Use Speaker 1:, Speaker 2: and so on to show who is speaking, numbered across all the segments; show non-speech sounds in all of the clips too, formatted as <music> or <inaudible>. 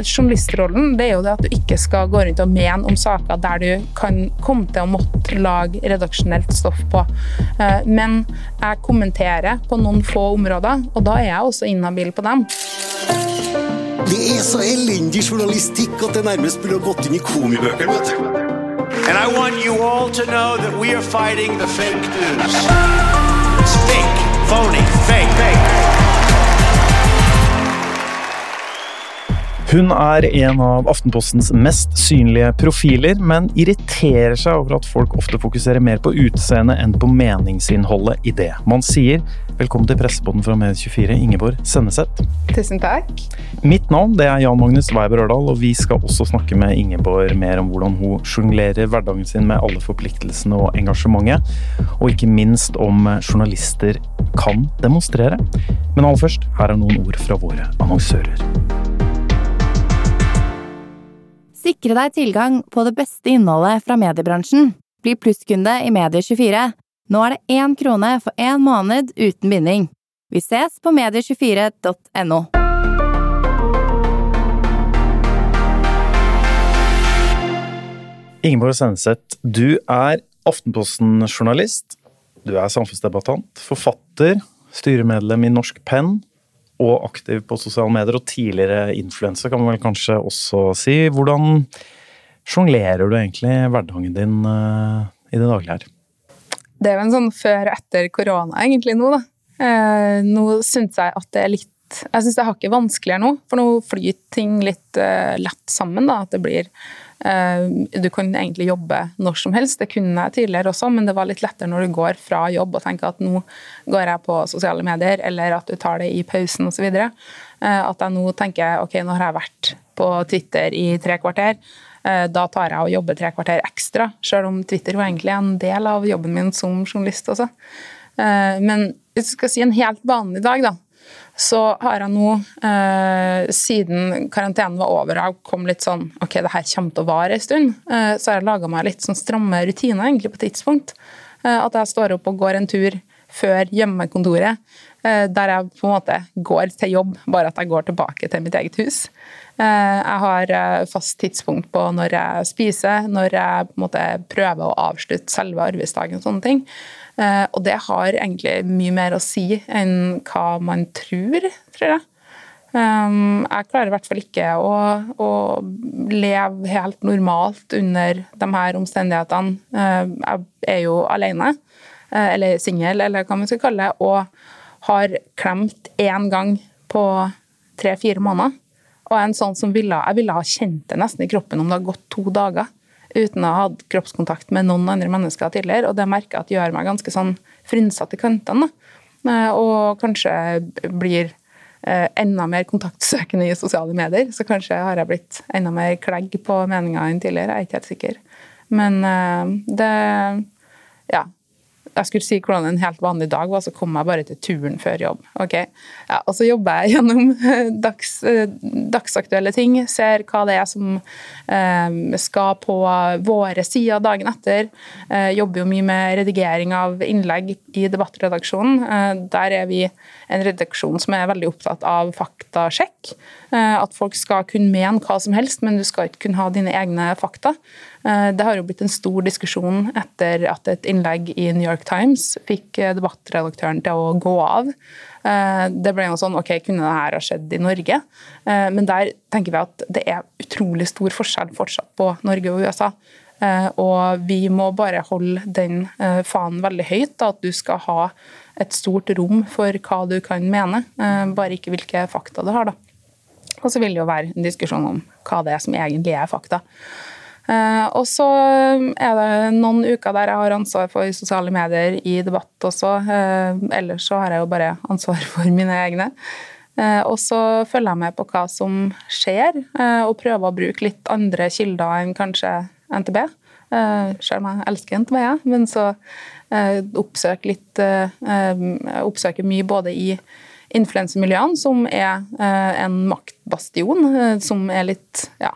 Speaker 1: journalistrollen det er jo det at du ikke skal gå rundt og mene om saker der du kan komme til å måtte lage redaksjonelt stoff på. Eh, men jeg kommenterer på noen få områder, og da er jeg også inhabil på dem.
Speaker 2: Det er så elendig journalistikk at det nærmest burde gått inn i komibøkene. vet du.
Speaker 3: And I want you all to know that we are fighting the fake news. It's fake, phony, fake, fake.
Speaker 4: Hun er en av Aftenpostens mest synlige profiler, men irriterer seg over at folk ofte fokuserer mer på utseendet enn på meningsinnholdet i det man sier. Velkommen til pressebåten fra Medie24, Ingeborg Senneset.
Speaker 1: Tusen takk.
Speaker 4: Mitt navn det er Jan Magnus Weiber Ørdal, og vi skal også snakke med Ingeborg mer om hvordan hun sjonglerer hverdagen sin med alle forpliktelsene og engasjementet, og ikke minst om journalister kan demonstrere. Men aller først, her er noen ord fra våre annonsører.
Speaker 5: Sikre deg tilgang på det beste innholdet fra mediebransjen. Bli plusskunde i Medie24. Nå er det én krone for én måned uten binding. Vi ses på medie24.no.
Speaker 4: Ingeborg Senneset, du er Aftenposten-journalist. Du er samfunnsdebattant, forfatter, styremedlem i Norsk Penn og aktiv på sosiale medier, og tidligere influenser, kan man vel kanskje også si. Hvordan sjonglerer du egentlig hverdagen din uh, i det daglige her?
Speaker 1: Det er jo en sånn før og etter korona egentlig nå, da. Uh, nå syns jeg at det er litt Jeg syns det har ikke vanskeligere nå, for nå flyter ting litt uh, lett sammen. da, at det blir Du kan egentlig jobbe når som helst, det kunne jeg tidligere også, men det var litt lettere når du går fra jobb og tenker at nå går jeg på sosiale medier, eller at du tar det i pausen osv. Eh, at jeg nå tenker ok, nå har jeg vært på Twitter i tre kvarter. Eh, Da tar jeg og jobber tre kvarter ekstra, selv om Twitter var egentlig en del av jobben min som journalist også. Eh, Men hvis du skal si en helt vanlig dag, da, så har jeg nå, eh, siden karantenen var over og jeg kom litt sånn Ok, det her kommer til å vare en stund, eh, så har jeg laga meg litt sånn stramme rutiner egentlig på tidspunkt. Eh, At jeg står opp og går en tur før hjemmekontoret, eh, der jeg på en måte går til jobb, bare at jeg går tilbake til mitt eget hus. Eh, Jeg har eh, fast tidspunkt på når jeg spiser, når jeg på en måte prøver å avslutte selve arbeidsdagen og sånne ting. Eh, Og det har egentlig mye mer å si enn hva man tror, tror jeg. Um, jeg klarer i hvert fall ikke å, å leve helt normalt under de her omstendighetene. Uh, jeg er jo alene, uh, eller singel, eller hva man skal kalle det, og har klemt én gang på tre-fire måneder. Og en sånn som ville, jeg ville ha kjent det nesten i kroppen om det har gått to dager uten å ha hatt kroppskontakt med noen andre mennesker tidligere. Og det merker jeg at gjør meg ganske sånn frynsete i kantene. Eh, Og kanskje blir eh, enda mer kontaktsøkende i sosiale medier. Så kanskje har jeg blitt enda mer klegg på meninga enn tidligere. Jeg er ikke helt sikker. Men eh, det Ja. Jeg skulle si hvordan en helt vanlig dag var, så kom jeg bare til turen før jobb. Okay? ja, Og så jobber jeg <laughs> gjennom eh, dags, eh, dagsaktuelle ting, ser hva det er som eh, skal på våre sider dagen etter. Eh, jobber jo mye med redigering av innlegg i debattredaksjonen. Eh, der er vi en redaksjon som er veldig opptatt av faktasjekk. Eh, at folk skal kunne mene hva som helst, men du skal ikke kunne ha dine egne fakta. Eh, Det har jo blitt en stor diskusjon etter at et innlegg i New York Times fikk eh, debattredaktøren til å gå av. Det ble jo sånn OK, kunne det her ha skjedd i Norge? Men der tenker vi at det er utrolig stor forskjell fortsatt på Norge og USA. Og vi må bare holde den fanen veldig høyt, at du skal ha et stort rom for hva du kan mene, bare ikke hvilke fakta du har. da. Og så vil det jo være en diskusjon om hva det er som egentlig er fakta. Eh, og så er det noen uker der jeg har ansvar for sosiale medier i debatt også. Eh, ellers så har jeg jo bare ansvar <laughs> for mine egne. Eh, og så følger jeg med på hva som skjer, eh, og prøver å bruke litt andre kilder enn kanskje NTB. Eh, selv om jeg elsker NTB, men så eh, oppsøker litt eh, eh, Oppsøker mye både i influensemiljøene, som er eh, en maktbastion, eh, som er litt, ja,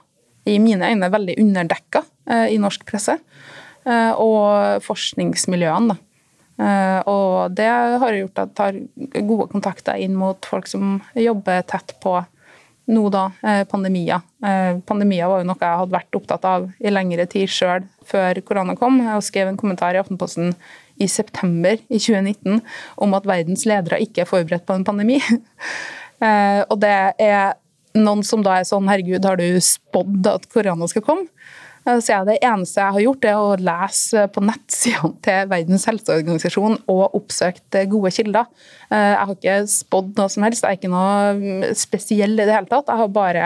Speaker 1: i mine øyne veldig underdekka eh, i norsk presse. Og forskningsmiljøene, da. Eh, og det har gjort at jeg har gode kontakter inn mot folk som jobber tett på nå da eh, pandemier. Eh, pandemier var jo noe jeg hadde vært opptatt av i lengre tid sjøl før korona kom. Jeg skrev en kommentar i Aftenposten i september i 2019 om at verdens ledere ikke er forberedt på en pandemi. <laughs> og det er noen som da er sånn herregud, har du spådd at korona skal komme? Så jeg, det eneste jeg har gjort, er å lese på nettsidene til Verdens helseorganisasjon og oppsøkt gode kilder. Eh, jeg har ikke spådd noe som helst, jeg er ikke noe mm, spesiell i det hele tatt. Jeg har bare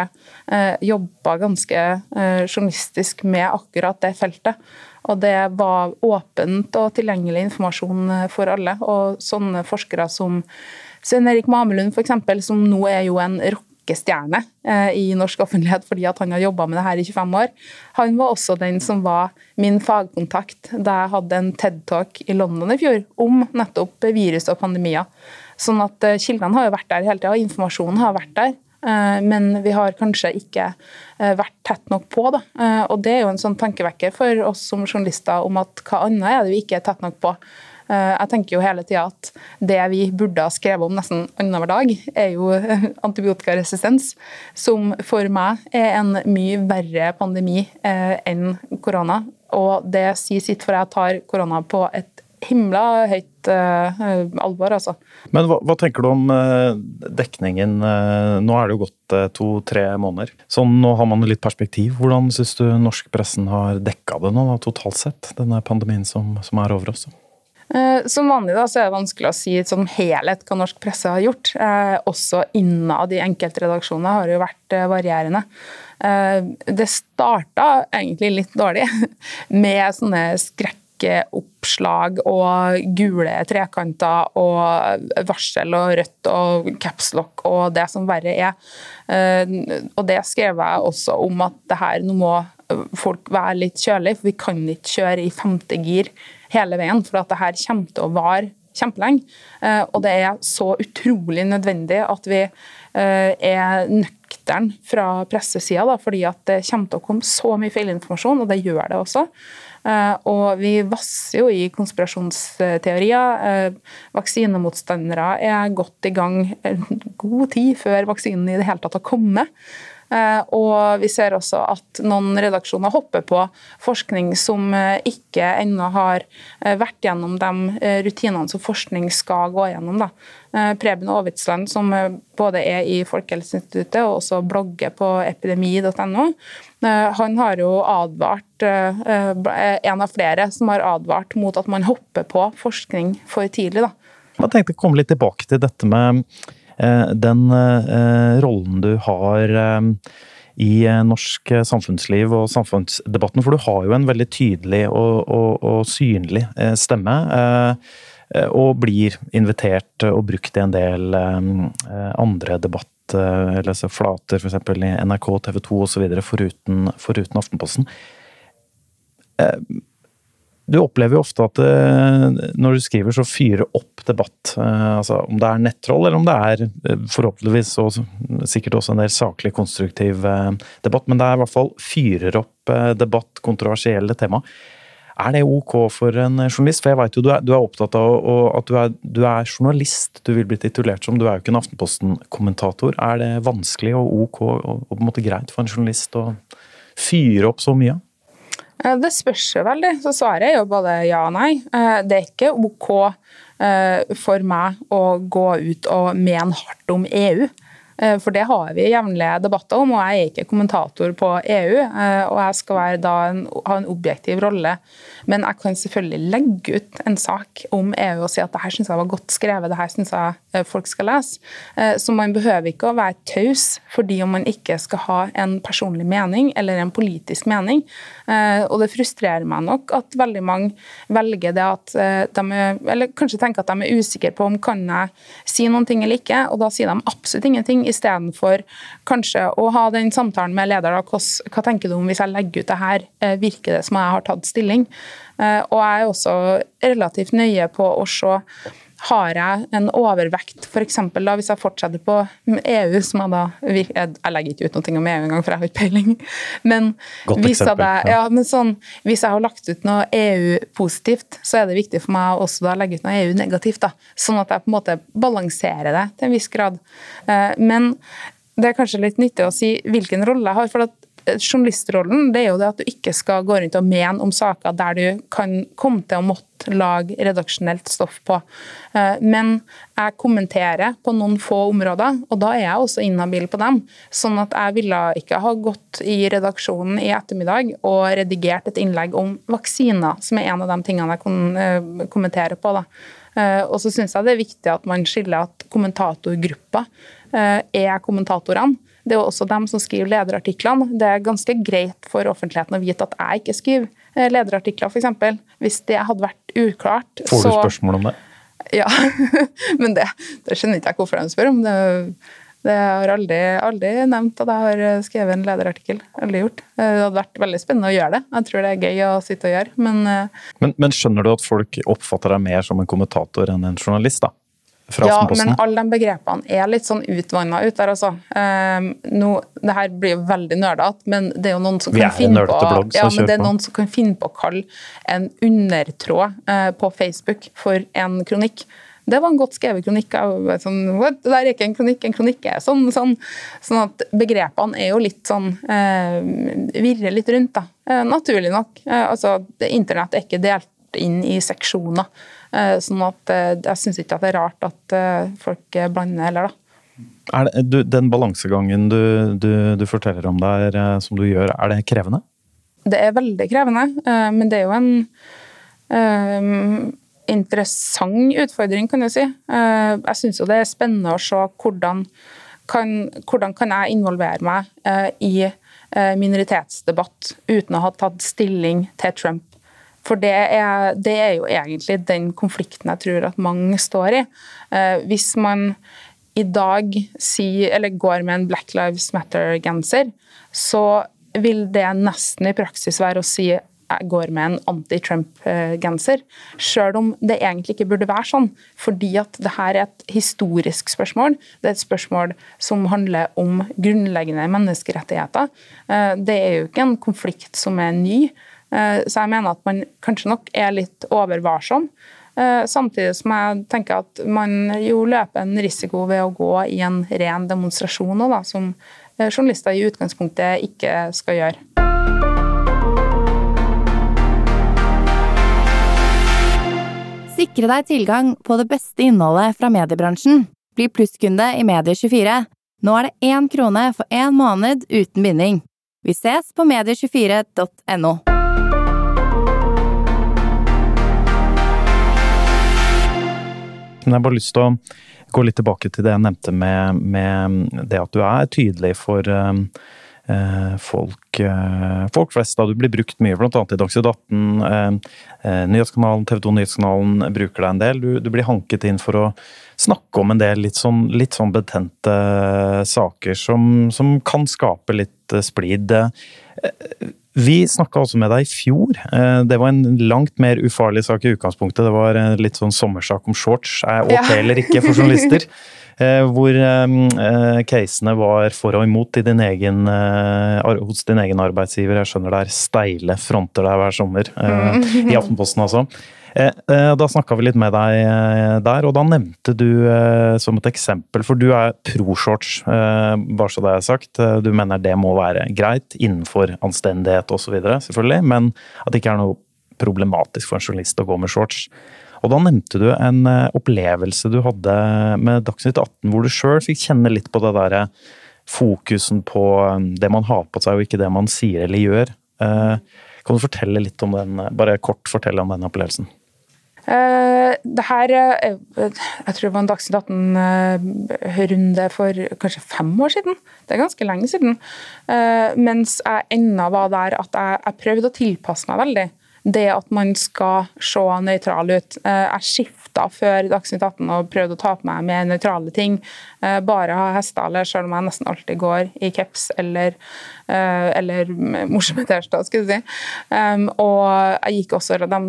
Speaker 1: eh, jobba ganske eh, journalistisk med akkurat det feltet. Og det var åpent og tilgjengelig informasjon for alle. Og sånne forskere som Svein Erik Mamelund, f.eks., som nå er jo en rock rockestjerne eh, i norsk offentlighet fordi han har jobba med det her i 25 år. Han var også den som var min fagkontakt da jeg hadde en TED-talk i London i fjor om nettopp virus og pandemier. Sånn at eh, Kildene har jo vært der hele tida, og informasjonen har vært der. Eh, men vi har kanskje ikke vært tett nok på. Da. Og Det er jo en sånn tankevekker for oss som journalister om at hva annet er det vi ikke er tett nok på. Eh, jeg tenker jo hele tida at det vi burde ha skrevet om nesten annenhver dag, er jo <laughs> antibiotikaresistens, som for meg er en mye verre pandemi eh, enn korona. Og det sier sitt, for jeg tar korona på et himla høyt uh, alvor, altså.
Speaker 4: Men hva, hva, tenker du om uh, dekningen? Uh, nå er det jo gått to-tre måneder. Så nå har man litt perspektiv. Hvordan syns du norsk pressen har dekka det nå, da, totalt sett? Denne pandemien som, som er over oss?
Speaker 1: Eh, som vanlig da, så er det vanskelig å si som helhet hva norsk presse har gjort. Eh, også innad i enkeltredaksjoner har det jo vært eh, varierende. Det starta egentlig litt dårlig, <laughs> med sånne skrekkoppslag og gule trekanter og varsel og rødt og capslock og det som verre er. Og det skrev jeg også om at det her, nå må folk være litt kjølige, for vi kan ikke kjøre i femte gir hele veien. For at det her kommer til å vare kjempelenge. Eh, og det er så utrolig nødvendig at vi eh, er nøkterne fra pressesida, fordi at det kommer til å komme så mye feilinformasjon, og det gjør det også. Eh, og vi vasser jo i konspirasjonsteorier. Vaksinemotstandere er godt i gang god tid før vaksinen i det hele tatt har kommet. Eh, og vi ser også at noen redaksjoner hopper på forskning som eh, ikke ennå har eh, vært gjennom de rutinene som forskning skal gå gjennom. Da. Preben Aavitsland, som både er i Folkehelseinstituttet og også blogger på epidemi.no, han har jo advart, en av flere som har advart mot at man hopper på forskning for tidlig. Da.
Speaker 4: Jeg tenkte å komme litt tilbake til dette med den eh, rollen du har eh, i norsk samfunnsliv og samfunnsdebatten, for du har jo en veldig tydelig og, og, og synlig stemme. Og blir invitert og brukt i en del andre debatt eller flater, f.eks. i NRK, TV 2 osv., foruten, foruten Aftenposten. Du opplever jo ofte at eh, når du skriver, så fyrer opp debatt. Eh, altså om det er nettroll, eller om det er eh, forhåpentligvis og sikkert også en del saklig, konstruktiv debatt. Men det er i hvert fall fyrer opp debatt, kontroversielle tema. Er det ok for en journalist? For jeg vet jo du er, du er opptatt av at du er, du er, journalist. Du vil bli titulert som. Du er jo ikke en Aftenposten-kommentator. Er det vanskelig og ok og, og på en måte greit for en journalist å fyre opp så mye?
Speaker 1: Eh, det spørs jo veldig. Så svaret er jo både ja og nei. Eh, det er ikke OK eh, for meg å gå ut og mene hardt om EU. For det har vi jevnlige debatter om, og jeg er ikke kommentator på EU. Og jeg skal en, ha en objektiv rolle men jeg kan selvfølgelig legge ut en sak om EU og si at det her syns jeg var godt skrevet, det her jeg folk skal lese. Eh, så man behøver ikke å være taus fordi om man ikke skal ha en personlig mening eller en politisk mening. Eh, og det frustrerer meg nok at veldig mange velger det at de er, eller kanskje tenker at de er usikre på om kan jeg si noen ting eller ikke, og da sier de absolutt ingenting, istedenfor kanskje å ha den samtalen med leder. Hva, hva tenker du om hvis jeg legger ut det her, virker det som jeg har tatt stilling? Eh, og jeg er også relativt nøye på å se har jeg en overvekt, f.eks. hvis jeg fortsetter på EU, som jeg da Jeg legger ikke ut noe om EU engang, for jeg har ikke peiling. Men hvis, jeg ja, men sånn, hvis jeg har lagt ut noe EU-positivt, så er det viktig for meg også å legge ut noe EU-negativt. Sånn at jeg på en måte balanserer det til en viss grad. Eh, men det er kanskje litt nyttig å si hvilken rolle jeg har. for at Journalistrollen det er jo det at du ikke skal gå rundt og mene om saker der du kan komme til å måtte lage redaksjonelt stoff på. Eh, men jeg kommenterer på noen få områder, og da er jeg også inhabil på dem. Sånn at jeg ville ikke ha gått i redaksjonen i ettermiddag og redigert et innlegg om vaksiner, som er en av de tingene jeg kommenterer på. da. Eh, og så syns jeg det er viktig at man skiller at kommentatorgruppa er kommentatorene. Det er jo også dem som skriver lederartiklene. Det er ganske greit for offentligheten å vite at jeg ikke skriver eh, lederartikler, f.eks. Hvis det hadde vært uklart,
Speaker 4: Får du spørsmål om det?
Speaker 1: Ja, <laughs> men det, det skjønner ikke jeg hvorfor de spør om. Det, det har aldri, aldri nevnt at jeg har skrevet en lederartikkel. Aldri gjort. Det hadde vært veldig spennende å gjøre det. Jeg tror det er gøy å sitte og gjøre, men eh,
Speaker 4: Men, men skjønner du at folk oppfatter deg mer som en kommentator enn en journalist, da? Fra
Speaker 1: ja,
Speaker 4: Aftenposten?
Speaker 1: men alle de begrepene er litt sånn utvanna ut der, altså. Um, nå, det her blir jo veldig nerdete, men det er jo noen som kan finne på
Speaker 4: blogg,
Speaker 1: ja, men det er noen som kan finne på å kalle en undertråd uh, på Facebook for en kronikk. Det var en godt skrevet kronikk. Sånn? Det er ikke en kronikk, en kronikk er sånn. Sånn, sånn at begrepene er jo litt sånn uh, Virrer litt rundt, da. Uh, naturlig nok. Altså, Internett er ikke delt inn i seksjoner. Eh, Sånn at eh, jeg syns ikke at det er rart at eh, folk blander heller, da.
Speaker 4: Er det, du, den balansegangen du, du, du forteller om der, som du gjør, er det krevende?
Speaker 1: Det er veldig krevende, men det er jo en um, interessant utfordring, kan jeg si. Jeg syns jo det er spennende å se hvordan kan, hvordan kan jeg involvere meg i minoritetsdebatt uten å ha tatt stilling til Trump. For det er, det er jo egentlig den konflikten jeg tror at mange står i. Eh, hvis man i dag sier, eller går med en Black Lives Matter-genser, så vil det nesten i praksis være å si jeg går med en anti-Trump-genser. Selv om det egentlig ikke burde være sånn. Fordi at det her er et historisk spørsmål. Det er et spørsmål som handler om grunnleggende menneskerettigheter. Eh, Det er jo ikke en konflikt som er ny. Eh, Så jeg mener at man kanskje nok er litt overvarsom. Eh, Samtidig som jeg tenker at man jo løper en risiko ved å gå i en ren demonstrasjon da, som eh, journalister i utgangspunktet ikke skal gjøre.
Speaker 5: Sikre deg tilgang på det beste innholdet fra mediebransjen. Bli plusskunde i Medie24. Nå er det én krone for én måned uten binding. Vi ses på medie24.no.
Speaker 4: Men jeg har bare lyst til å gå litt tilbake til det jeg nevnte med, med det at du er tydelig for eh, eh, folk, eh, folk flest. da Du blir brukt mye, bl.a. i Dagsnytt 18. Eh, eh, Nyhetskanalen, TV 2 Nyhetskanalen bruker deg en del. Du, du blir hanket inn for å snakke om en del litt sånn, litt sånn betente saker som, som kan skape litt splid. Vi snakka også med deg i fjor. Eh, Det var en langt mer ufarlig sak i utgangspunktet. Det var eh, litt sånn sommersak om shorts. Er ok
Speaker 1: Ja.
Speaker 4: eller ikke for journalister? <laughs> Eh, Hvor casene var for og imot i din egen, hos din egen arbeidsgiver. Jeg skjønner det er steile fronter der hver sommer. eh, I Aftenposten, altså. Eh, eh, Da snakka vi litt med deg eh, der, og da nevnte du som et eksempel For du er pro-shorts, bare så det er sagt. Du mener det må være greit innenfor anstendighet osv., selvfølgelig, men at det ikke er noe problematisk for en journalist å gå med shorts. Og da nevnte du en opplevelse du hadde med Dagsnytt 18, hvor du sjøl fikk kjenne litt på det derre fokusen på det man har på seg, og ikke det man sier eller gjør. Kan du fortelle litt om den, bare kort fortelle om den opplevelsen?
Speaker 1: Eh, det her eh, Jeg tror det var en Dagsnytt 18-runde for kanskje fem år siden. Det er ganske lenge siden. Eh, mens jeg ennå var der at jeg, jeg prøvde å tilpasse meg veldig. Det at man skal se nøytral ut. Jeg skifta før Dagsnytt 18 og prøvde å ta på meg med nøytrale ting. Bare ha hestehale, selv om jeg nesten alltid går i caps eller, eller morsomme T-skjorter, skulle du si. Og jeg gikk også de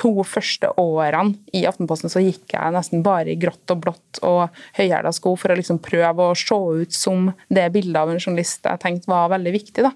Speaker 1: to første årene i Aftenposten så gikk jeg nesten bare i grått og blått og høyhæla sko for å liksom prøve å se ut som det bildet av en journalist jeg tenkte var veldig viktig. Da.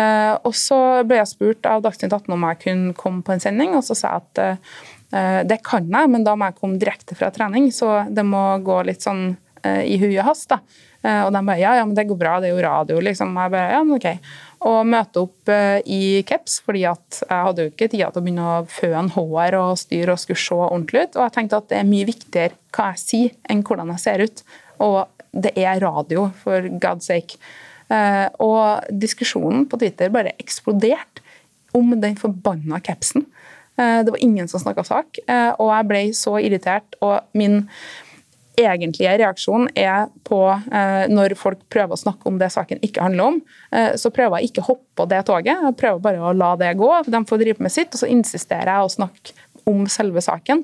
Speaker 1: Eh, og så ble jeg spurt av Dagsnytt 18 om jeg kunne komme på en sending, og så sa jeg at eh, det kan jeg, men da må jeg komme direkte fra trening, så det må gå litt sånn eh, i huet hast. da. Eh, og de bare ja, ja, men det går bra, det er jo radio, liksom. Jeg bare ja, men ok. Og møte opp eh, i caps, fordi at jeg hadde jo ikke tida til å begynne å føne hår og styre og skulle se ordentlig ut. Og jeg tenkte at det er mye viktigere hva jeg sier, enn hvordan jeg ser ut. Og det er radio, for God's sake. Eh, og diskusjonen på Twitter bare eksploderte om den forbanna capsen. Det var ingen som snakka sak, og jeg ble så irritert. Og min egentlige reaksjonen er på når folk prøver å snakke om det saken ikke handler om, så prøver jeg ikke å hoppe på det toget. Jeg prøver bare å la det gå. De får drive med sitt, og så insisterer jeg å snakke om selve saken.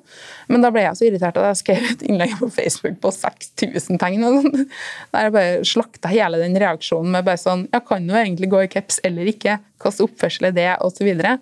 Speaker 1: Men da ble jeg så irritert at jeg skrev et innlegg på Facebook på 6000 tegn. og sånn, Der jeg bare slakta hele den reaksjonen med bare sånn Jeg kan jo egentlig gå i caps eller ikke. Hvilken oppførsel er det? Og så videre.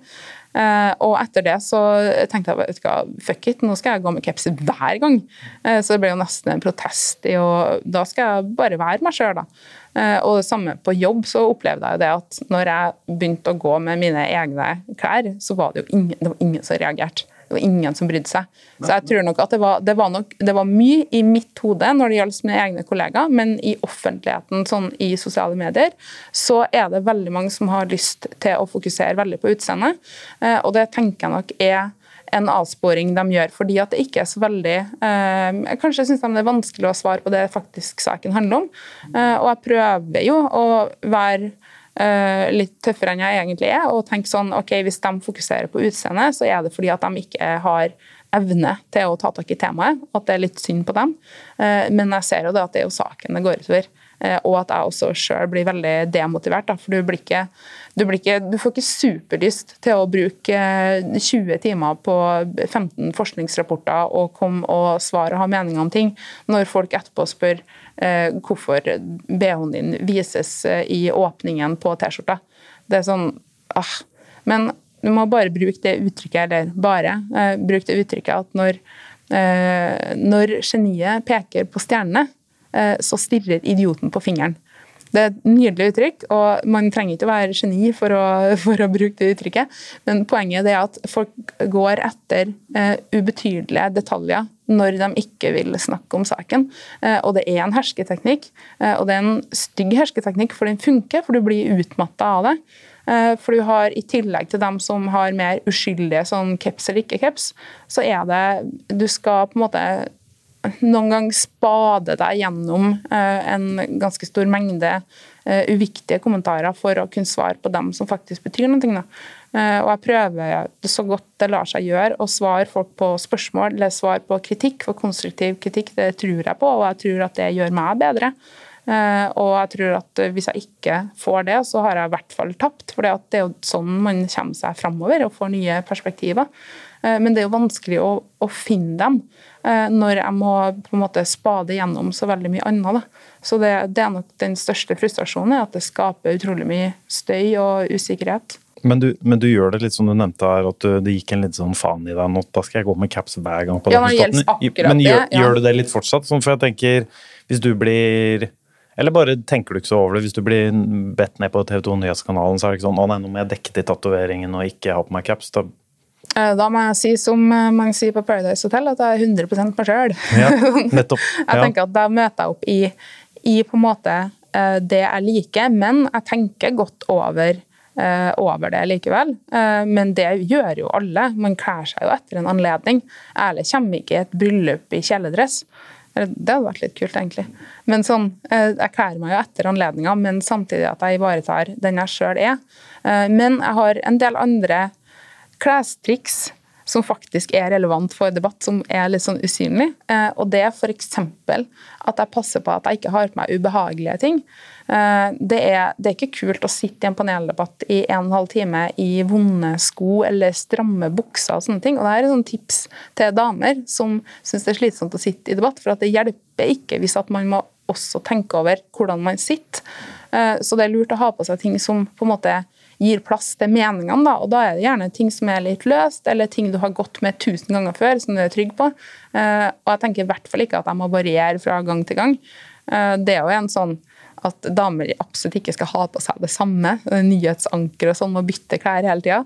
Speaker 1: Uh, og etter det så tenkte jeg vet hva, fuck it, nå skal jeg gå med caps hver gang. Uh, så det ble jo nesten en protest i å Da skal jeg bare være meg sjøl, da. Uh, og det samme på jobb så opplevde jeg jo det at når jeg begynte å gå med mine egne klær, så var det jo ingen, det var ingen som reagerte. Det var ingen som brydde seg. Så jeg tror nok at det var, det var, nok, det var mye i mitt hode når det gjaldt mine egne kollegaer, men i offentligheten, sånn i sosiale medier, så er det veldig mange som har lyst til å fokusere veldig på utseendet. Eh, og det tenker jeg nok er en avsporing de gjør, fordi at det ikke er så veldig eh, Kanskje syns de det er vanskelig å svare på det faktisk saken handler om. Eh, og jeg prøver jo å være litt tøffere enn jeg egentlig er, og tenke sånn ok, hvis de fokuserer på utseendet, så er det fordi at de ikke har evne til å ta tak i temaet, at det er litt synd på dem. Eh, men jeg ser jo det at det er jo saken det går utover. Eh, og at jeg også sjøl blir veldig demotivert. Da, for du, blir ikke, du, blir ikke, du, får ikke superlyst til å bruke 20 timer på 15 forskningsrapporter og komme og svare og ha meninger om ting, når folk etterpå spør eh, hvorfor BH-en din vises eh, i åpningen på T-skjorta. Det er sånn ah. Men du må bare bruke det uttrykket, eller bare eh, bruke det uttrykket at når, eh, når geniet peker på stjernene, Eh, så stirrer idioten på fingeren. Det er et nydelig uttrykk, og man trenger ikke å være geni for å, <laughs> for å bruke det uttrykket. Men poenget er at folk går etter uh, ubetydelige detaljer når de ikke vil snakke om saken. Uh, og det er en hersketeknikk, uh, og det er en stygg hersketeknikk, for den funker, for du blir utmatta av det. For du har i tillegg til dem som har mer uskyldige sånn caps eller ikke caps, så er det Du skal på en måte noen gang spade deg gjennom eh, en ganske stor mengde eh, uviktige kommentarer for å kunne svare på dem som faktisk betyr noe. Eh, og jeg prøver det så godt det lar seg gjøre å svare folk på spørsmål eller svare på kritikk. For konstruktiv kritikk det tror jeg på, og jeg tror at det gjør meg bedre. Og jeg tror at hvis jeg ikke får det, så har jeg i hvert fall tapt. For det er jo sånn man kommer seg framover og får nye perspektiver. Men det er jo vanskelig å, å finne dem. Eh, når jeg må på en måte spade gjennom så veldig mye annet. Da. Så det, det, er nok den største frustrasjonen, at det skaper utrolig mye støy og usikkerhet.
Speaker 4: Men du, men du gjør det litt som du nevnte her, at det gikk en litt sånn faen i deg nå. Da skal jeg gå med caps hver gang på
Speaker 1: ja, den Men
Speaker 4: gjør,
Speaker 1: det, ja.
Speaker 4: gjør, du det litt fortsatt? Sånn, for jeg tenker, hvis du blir eller bare tenker du ikke så over det? Hvis du blir bedt ned på TV 2 Nyhetskanalen, så er det ikke sånn å nei, nå må jeg dekke til tatoveringen og ikke ha på meg caps. Da
Speaker 1: Eh, da må jeg si som eh, man sier på Paradise Hotel, at jeg er 100 meg sjøl.
Speaker 4: Ja, <laughs> nettopp. Ja.
Speaker 1: jeg tenker at Da møter jeg opp i, i, på en måte eh, det jeg liker, men jeg tenker godt over, over det likevel. Men det gjør jo alle. Man kler seg jo etter en anledning. Ærlig kommer ikke i et bryllup i kjeledress. Det hadde vært litt kult, egentlig. Men sånn, Jeg kler meg jo etter anledninga, men samtidig at jeg ivaretar den jeg sjøl er. Men jeg har en del andre klestriks som faktisk er relevant for debatt, som er litt sånn usynlig. Eh, og det er f.eks. at jeg passer på at jeg ikke har på meg ubehagelige ting. Eh, det er, det er, ikke kult å sitte i en paneldebatt i en og en halv time i vonde sko eller stramme bukser og sånne ting. Og det er et tips til damer som syns det er slitsomt å sitte i debatt, for at det hjelper ikke hvis at man må også tenke over hvordan man sitter. Eh, så det er lurt å ha på seg ting som på en måte gir plass til meningene. Da. Og da er det gjerne ting som er litt løst, eller ting du har gått med tusen ganger før, som du er trygg på. Uh, og jeg tenker i hvert fall ikke at jeg må variere fra gang til gang. Uh, det er jo en sånn at damer absolutt ikke skal ha på seg det samme. Nyhetsanker og sånn, og bytte klær hele tida.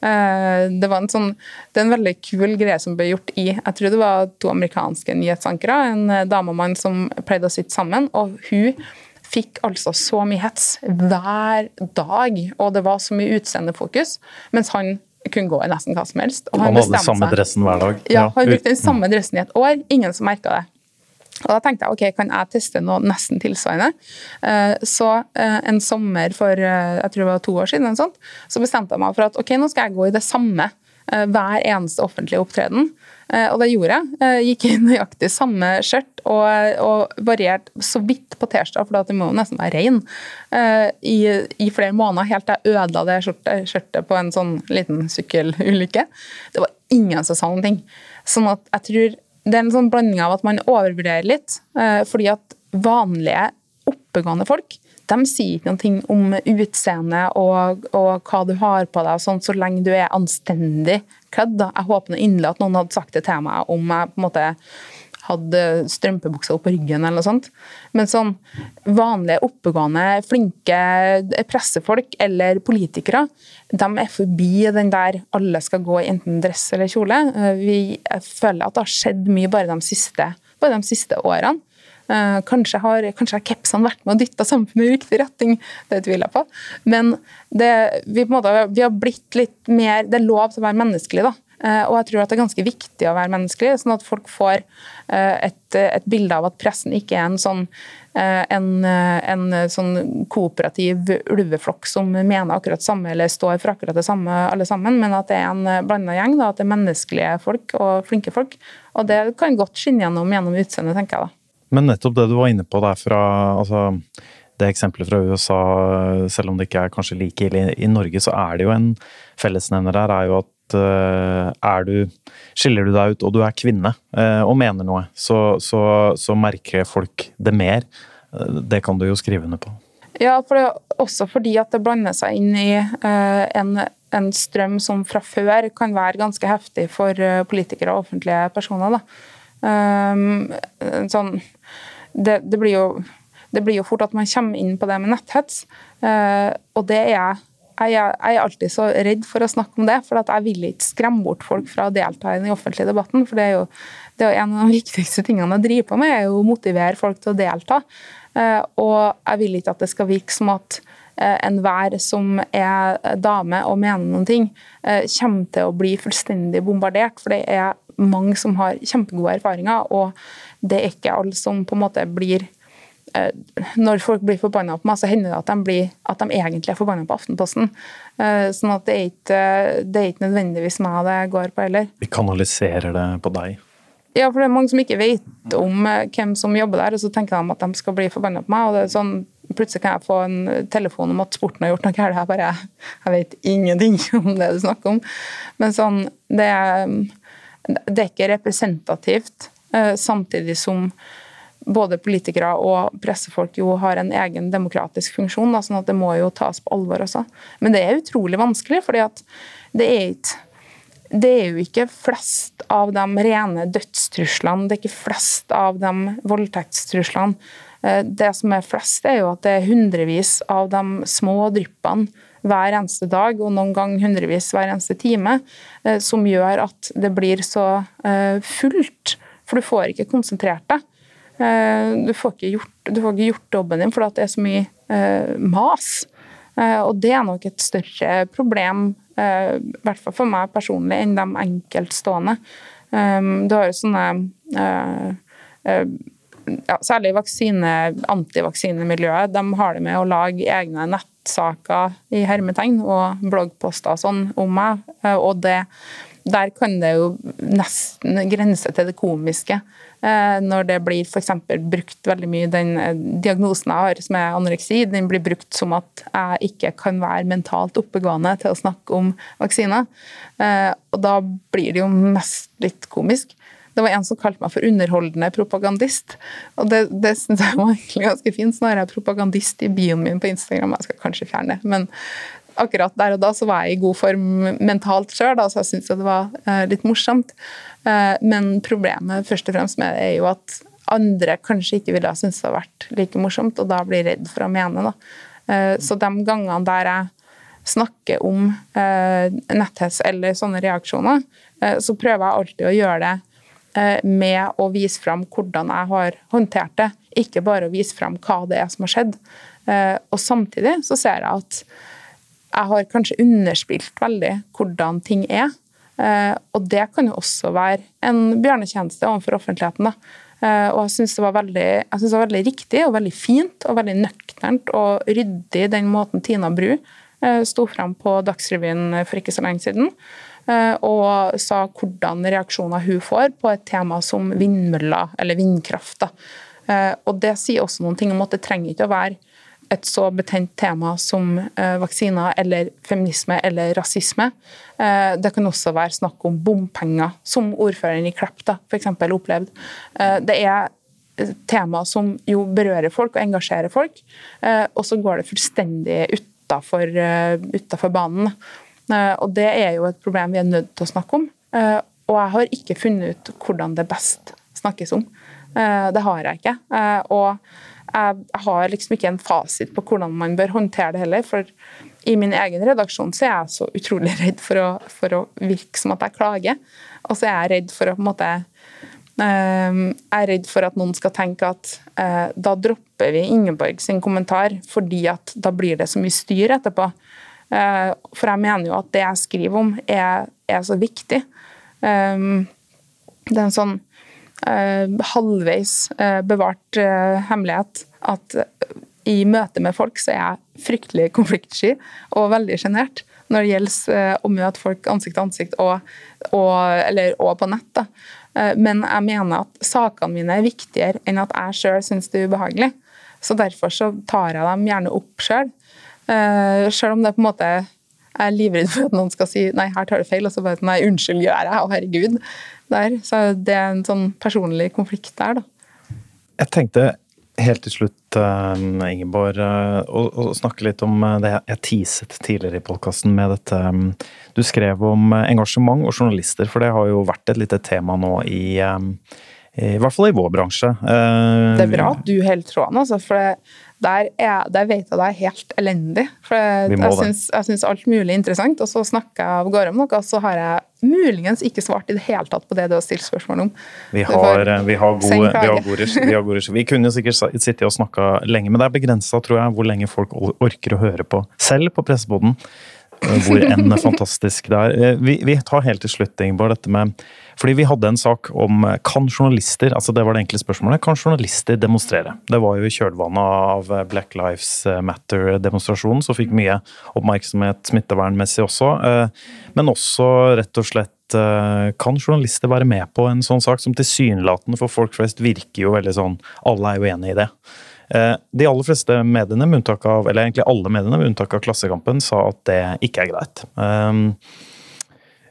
Speaker 1: Eh, det var en sånn, det er en veldig kul greie som ble gjort i Jeg tror det var to amerikanske nyhetsankere, en eh, dame og mann som pleide å sitte sammen. og hun fikk altså så mye hets hver dag, og det var så mye utseendefokus. Mens han kunne gå i nesten hva som helst.
Speaker 4: han, han hadde samme seg. dressen hver dag?
Speaker 1: Ja, han brukte den samme dressen i et år. Ingen som merka det. Og da tenkte jeg ok, kan jeg teste noe nesten tilsvarende? Eh, så eh, en sommer for eh, jeg tror det var to år siden, sånt, så bestemte jeg meg for at ok, nå skal jeg gå i det samme hver eneste offentlige opptreden. Og det gjorde jeg. Gikk i nøyaktig samme skjørt og, og variert så vidt på T-skjorta, for det må nesten være rein, i, i, flere måneder, helt til jeg ødela det skjørtet, på en sånn liten sykkelulykke. Det var ingen som sa noen ting. Sånn at jeg tror det er en sånn blanding av at man overvurderer litt. Eh, fordi at vanlige, oppegående folk de sier ikke noe om utseende og, og, hva du har på deg, sånt, så lenge du er anstendig kledd. Jeg håper inderlig at noen hadde sagt det til meg om jeg på en måte hadde strømpebuksa opp på ryggen eller noe sånt. Men sånn vanlige, oppegående, flinke pressefolk eller politikere, de er forbi den der alle skal gå i enten dress eller kjole. Vi føler at det har skjedd mye bare de siste, bare de siste årene. Eh, kanskje har, kanskje har capsene vært med og dytta samfunnet i riktig retning, det tviler jeg på. Men det, vi, måte, vi, har blitt litt mer Det er lov til å være menneskelig, da. Eh, og jeg tror at det er ganske viktig å være menneskelig, sånn at folk får eh, et, et bilde av at pressen ikke er en sånn, en, en sånn kooperativ ulveflokk som mener akkurat samme eller står for akkurat det samme alle sammen, men at det er en blanda gjeng. Da, at det er menneskelige folk og flinke folk. Og det kan godt skinne gjennom gjennom utseendet, tenker jeg da.
Speaker 4: Men nettopp det du var inne på der fra altså det eksempelet fra USA, selv om det ikke er kanskje like ille i Norge, så er det jo en fellesnevner der, er jo at er du, skiller du deg ut og du er kvinne uh, og mener noe, så, så, så, merker folk det mer. Uh, det kan du jo skrive under på.
Speaker 1: Ja, for det også fordi at det blander seg inn i en, en, strøm som fra før kan være ganske heftig for politikere og offentlige personer. Um, sånn, det, det, blir jo, det, blir jo, fort at man kommer inn på det med netthets, og det er jeg jeg, er alltid så redd for å snakke om det, for jeg vil ikke skremme bort folk fra å delta i den offentlige debatten. For det er jo, det er jo en av de <laughs> viktigste tingene jeg driver på med, er jo å motivere folk til å delta. Eh, og jeg vil ikke at det skal virke som at eh, enhver som er dame og mener noen ting, eh, kommer til å bli fullstendig bombardert. For det er mange som har kjempegode erfaringer, og det er ikke alle som på en måte blir Eh, når folk blir forbanna på meg, så hender det at de, blir, at de egentlig er forbanna på Aftenposten. Eh, sånn at det er, ikke, det er ikke nødvendigvis meg det går på heller.
Speaker 4: Vi kanaliserer det på deg?
Speaker 1: Ja, for det er mange som ikke vet om eh, hvem som jobber der, og så tenker de at de skal bli forbanna på meg. og det er sånn, Plutselig kan jeg få en telefon om at sporten har gjort noe galt. Jeg bare jeg vet ingenting <laughs> om det du snakker om. Men sånn, det er, det er ikke representativt, samtidig som både politikere og pressefolk jo har en egen demokratisk funksjon, sånn at det må jo tas på alvor også. Men det er utrolig vanskelig, at det er det er jo ikke flest av de rene dødstruslene, det er ikke flest av de voldtektstruslene. Eh, det som er flest, er jo at det er hundrevis av de små dryppene hver eneste dag, og noen gang hundrevis hver eneste time, eh, som gjør at det blir så eh, fullt. For du får ikke konsentrert deg. Eh, du får ikke gjort, får ikke gjort jobben din fordi det er så mye mas. Og det er nok et større problem, i hvert fall for meg personlig, enn de enkeltstående. Du har jo sånne ja, Særlig vaksine, antivaksinemiljøet, De har det med å lage egne nettsaker i hermetegn og bloggposter og sånn om meg. Og det, der kan det jo nesten grense til det komiske. Eh, når det blir f.eks. brukt veldig mye den eh, diagnosen jeg har, som er anoreksi, den blir brukt som at jeg ikke kan være mentalt oppegående til å snakke om vaksiner. Eh, og da blir det jo mest litt komisk. Det var en som kalte meg for underholdende propagandist. Og det, det syns jeg var egentlig ganske fint. Nå er jeg propagandist i bioen min på Instagram. Jeg skal kanskje fjerne det. Men akkurat der og da så var jeg i god form mentalt sjøl, så jeg syntes det var litt morsomt. Eh, men problemet først og fremst med det er jo at andre kanskje ikke ville ha syntes det hadde vært like morsomt, og da blir redd for å mene. Eh, så de gangene der jeg snakker om eh, netthets eller sånne reaksjoner, eh, så prøver jeg alltid å gjøre det eh, med å vise fram hvordan jeg har håndtert det, ikke bare å vise fram hva det er som har skjedd. Eh, og samtidig så ser jeg at jeg har kanskje underspilt veldig hvordan ting er. Eh, og det kan jo også være en bjørnetjeneste overfor offentligheten. da. Eh, og jeg syns det, det var veldig riktig og veldig fint og veldig nøkternt og ryddig den måten Tina Bru eh, sto frem på Dagsrevyen for ikke så lenge siden. Og sa hvordan reaksjoner hun får på et tema som vindmøller eller vindkraft. Da. Og det sier også noen ting om at det trenger ikke å være et så betent tema som eh, vaksiner eller feminisme eller rasisme. Eh, det kan også være snakk om bompenger, som ordføreren i Klepp f.eks. opplevde. Eh, det er tema som jo berører folk og engasjerer folk, og så går det fullstendig utafor banen. Og det er jo et problem vi er nødt til å snakke om. Og jeg har ikke funnet ut hvordan det best snakkes om. Det har jeg ikke. Og jeg har liksom ikke en fasit på hvordan man bør håndtere det heller. For i min egen redaksjon så er jeg så utrolig redd for å, for å virke som at jeg klager. Og så er jeg redd for å på en måte Jeg er redd for at noen skal tenke at eh, da dropper vi Ingeborg sin kommentar fordi at da blir det så mye styr etterpå. Uh, for jeg mener jo at det jeg skriver om, er, er så viktig. Um, det er en sånn Eh, halvveis eh, bevart eh, hemmelighet at i møte med folk så er jeg fryktelig konfliktsky og veldig sjenert når det gjelder å møte folk ansikt til ansikt og, og, eller, og på nett. Da. Men jeg mener at sakene mine er viktigere enn at jeg sjøl syns det er ubehagelig. Så derfor så tar jeg dem gjerne opp sjøl. Sjøl om det på en måte jeg er livredd for at noen skal si nei, her tar du feil, og så bare nei, unnskyld, gjør jeg, og herregud der. Så det er en sånn personlig konflikt der, da.
Speaker 4: Jeg tenkte helt til slutt, eh, Ingeborg, eh, å, å snakke litt om eh, det jeg teaset tidligere i podkasten med dette Du skrev om engasjement og journalister, for det har jo vært et lite tema nå i i hvert fall i vår bransje.
Speaker 1: Det er bra at du holder tråden, altså. For det, der, er, der, vet jeg det er helt elendig. For jeg, jeg syns alt mulig er interessant, og så snakker jeg av gårde om noe, og så har jeg muligens ikke svart i det hele tatt på det du har stilt spørsmål om.
Speaker 4: Vi har, eh, vi har gode, vi vi, vi Vi kunne sikkert sittet og snakka lenge, men det er begrensa, tror jeg, hvor lenge folk orker å høre på. Selv på Presseboden. Eh, hvor enn fantastisk det er. Eh, vi, vi tar helt til slutt, Ingeborg, dette med fordi vi hadde en sak om eh, kan journalister altså det var det enkle spørsmålet, kan journalister demonstrere? Det var jo i kjølvannet av Black Lives Matter-demonstrasjonen, som fikk mye oppmerksomhet smittevernmessig også. Men også rett og slett kan journalister være med på en sånn sak som tilsynelatende for folk flest virker jo veldig sånn Alle er jo enig i det. De aller fleste mediene, med unntak av, eller egentlig alle mediene med unntak av Klassekampen, sa at det ikke er greit.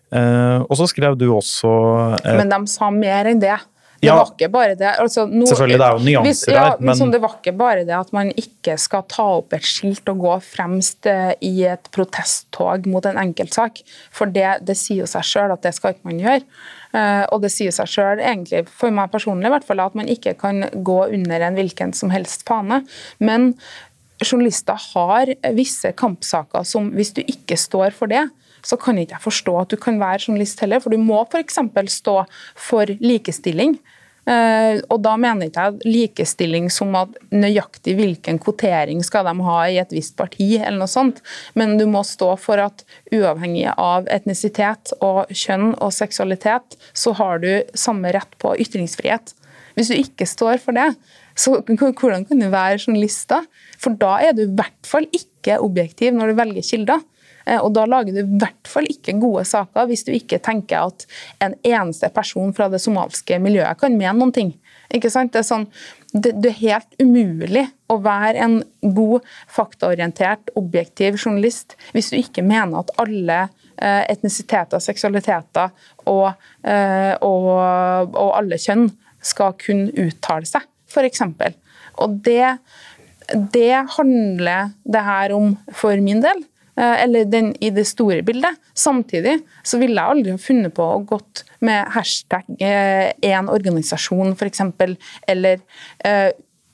Speaker 4: Uh, og så skrev du også
Speaker 1: uh, Men de sa mer enn det. Det ja, var ikke bare det. Altså,
Speaker 4: no, selvfølgelig, det er jo nyanser ja,
Speaker 1: der, men liksom, Det var ikke bare det at man ikke skal ta opp et skilt og gå fremst i et protesttog mot en enkeltsak. For det, det sier jo seg sjøl at det skal ikke man gjøre. Og det sier seg sjøl, egentlig, for meg personlig, i hvert fall, at man ikke kan gå under en hvilken som helst fane. Men journalister har visse kampsaker som hvis du ikke står for det, så kan ikke jeg forstå at du kan være journalist heller. For du må f.eks. stå for likestilling. Uh, og da mener ikke jeg likestilling som at nøyaktig hvilken kvotering skal de ha i et visst parti, eller noe sånt. Men du må stå for at uavhengig av etnisitet og kjønn og seksualitet, så har du samme rett på ytringsfrihet. Hvis du ikke står for det, så hvordan kan du være journalist da? For da er du i hvert fall ikke objektiv når du velger kilder. Eh, og Da lager du i hvert fall ikke gode saker hvis du ikke tenker at en eneste person fra det somaliske miljøet kan mene noen ting. Ikke sant? Det er, sånn, det, det er helt umulig å være en god, faktaorientert, objektiv journalist hvis du ikke mener at alle eh, etnisiteter, seksualiteter og, eh, og, og alle kjønn skal kunne uttale seg, f.eks. Og det, det handler det her om for min del. Eh, eller den i det store bildet. Samtidig så ville jeg aldri ha funnet på å gått med hashtag én eh, organisasjon, f.eks., eller eh,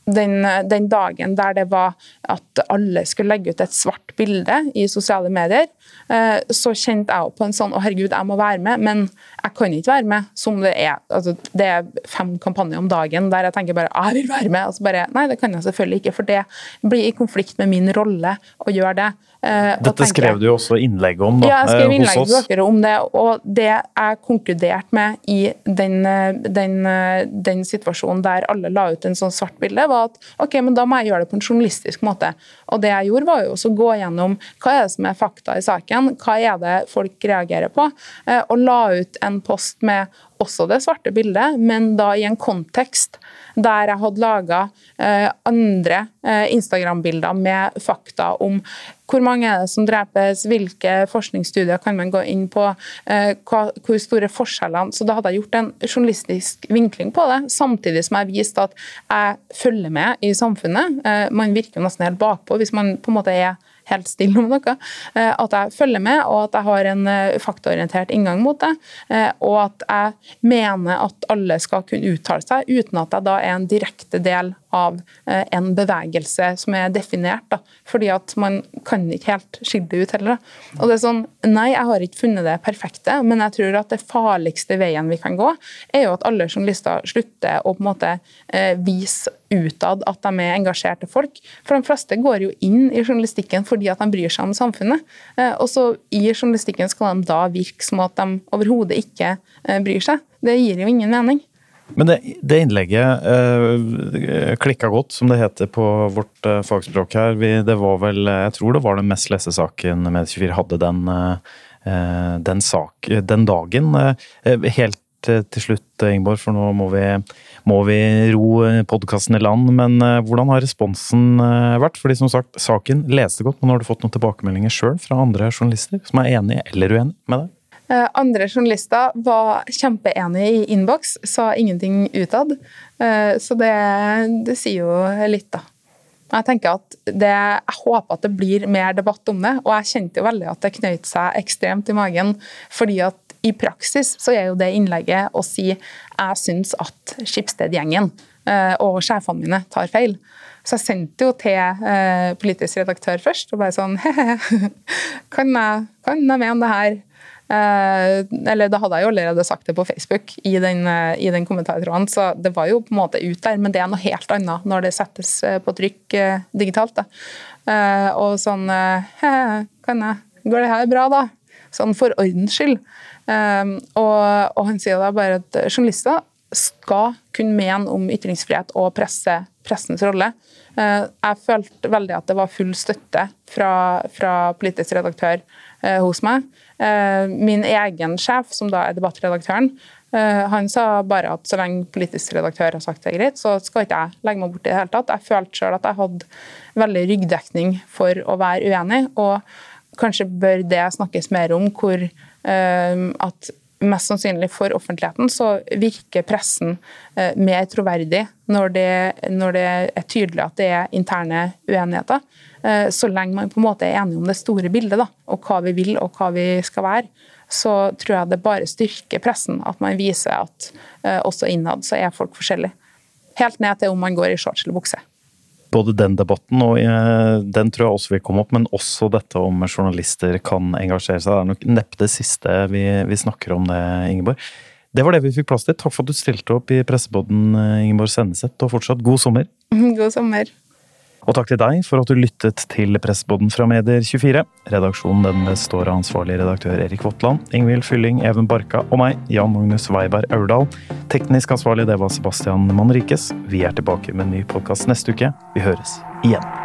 Speaker 1: den, den, dagen der det var at alle skulle legge ut et svart bilde i sosiale medier, eh, så kjente jeg på en sånn Å, herregud, jeg må være med, men jeg kan ikke være med som det er. Altså, det er fem kampanjer om dagen der jeg tenker bare jeg vil være med. Og så bare Nei, det kan jeg selvfølgelig ikke, for det blir i konflikt med min rolle å gjøre det.
Speaker 4: Eh, Dette skrev du jo også innlegg om da,
Speaker 1: ja, jeg skrev
Speaker 4: eh,
Speaker 1: innlegg
Speaker 4: hos oss.
Speaker 1: dere om det, og det jeg konkluderte med i den, den, den situasjonen der alle la ut en sånn svart bilde, var at ok, men da må jeg gjøre det på en journalistisk måte. Og det jeg gjorde, var jo også å gå gjennom hva er det som er fakta i saken, hva er det folk reagerer på, eh, og la ut en post med også det svarte bildet, men da i en kontekst der jeg hadde laga eh, andre eh, Instagram-bilder med fakta om hvor mange er det som drepes, hvilke forskningsstudier kan man gå inn på, eh, hvor store forskjellene Så da hadde jeg gjort en journalistisk vinkling på det, samtidig som jeg viste at jeg følger med i samfunnet. Eh, man virker jo nesten helt bakpå hvis man på en måte er helt stille om noe. Eh, at jeg følger med, og at jeg har en faktaorientert inngang mot det. Og at jeg mener at alle skal kunne uttale seg, uten at jeg da er en direkte del av en bevegelse som er definert. Da. Fordi at man kan ikke helt skille det ut heller. Da. Og det er sånn, Nei, jeg har ikke funnet det perfekte, men jeg tror at det farligste veien vi kan gå, er jo at alle journalister slutter å på en måte vise utad at de er engasjerte folk. For de fleste går jo inn i journalistikken fordi at de bryr seg om samfunnet. Og så i journalistikken skal de da virke som at de overhodet ikke bryr seg. Det gir jo ingen mening.
Speaker 4: Men det, det innlegget eh, klikka godt, som det heter på vårt eh, fagspråk her. Vi, det var vel, jeg tror det var den mest leste saken Med24 hadde den, eh, den, sak, den dagen. Eh, helt til slutt, Ingeborg, for nå må vi, må vi ro podkasten i land. Men eh, hvordan har responsen eh, vært? Fordi som sagt, saken leste godt, men har du fått noen tilbakemeldinger sjøl fra andre journalister som er enig eller uenig med deg?
Speaker 1: Eh, andre journalister var kjempeenige i innboks, sa ingenting utad. Så det, det sier jo litt, da. Jeg tenker at det, jeg håper at det blir mer debatt om det, og jeg kjente jo veldig at det knøt seg ekstremt i magen. fordi at i praksis så er jo det innlegget å si jeg syns at Skipsted-gjengen og sjefene mine tar feil. Så jeg sendte jo til eh, politisk redaktør først og bare sånn <laughs> he-he, kan jeg, kan jeg mene det her? Eh, eller da hadde jeg jo allerede sagt det på Facebook i den, i den kommentartråden, så det var jo på en måte ut der. Men det er noe helt annet når det settes på trykk eh, digitalt. Da. Eh, og sånn kan jeg, går det her bra, da? Sånn for ordens skyld. Og, og, han sier da bare at journalister skal kunne mene om ytringsfrihet og presse, pressens rolle. Jeg følte veldig at det var full støtte fra, fra politisk redaktør hos meg. Uh, min egen sjef, som da er debattredaktøren, han sa bare at så lenge politisk redaktør har sagt det er greit, så skal ikke jeg legge meg bort i det hele tatt. Jeg følte sjøl at jeg hadde veldig ryggdekning for å være uenig. og Kanskje bør det snakkes mer om, hvor at mest sannsynlig for offentligheten så virker pressen uh, mer troverdig når det, når det, er tydelig at det er interne uenigheter. Uh, så lenge man på en måte er enige om det store bildet da, og hva vi vil og hva vi skal være, så tror jeg det bare styrker pressen at man viser at også innad så er folk forskjellige. Helt ned til om man går i shorts eller bukse
Speaker 4: både den debatten, og eh, den tror jeg også vil komme opp, men også dette om journalister kan engasjere seg. Det er nok neppe det siste vi, vi snakker om det, Ingeborg. Det var det vi fikk plass til. Takk for at du stilte opp i pressepodden, eh, Ingeborg Senneset, og fortsatt god sommer. <laughs>
Speaker 1: God sommer.
Speaker 4: Og takk til deg for at du lyttet til Pressboden fra Medier24. Redaksjonen den består av ansvarlig redaktør Erik Votland, Ingvild Fylling, Even Barka og meg, Jan Magnus Weiberg Aurdal. Teknisk ansvarlig det var Sebastian Manrikes. Vi er tilbake med en ny podkast neste uke. Vi høres igjen.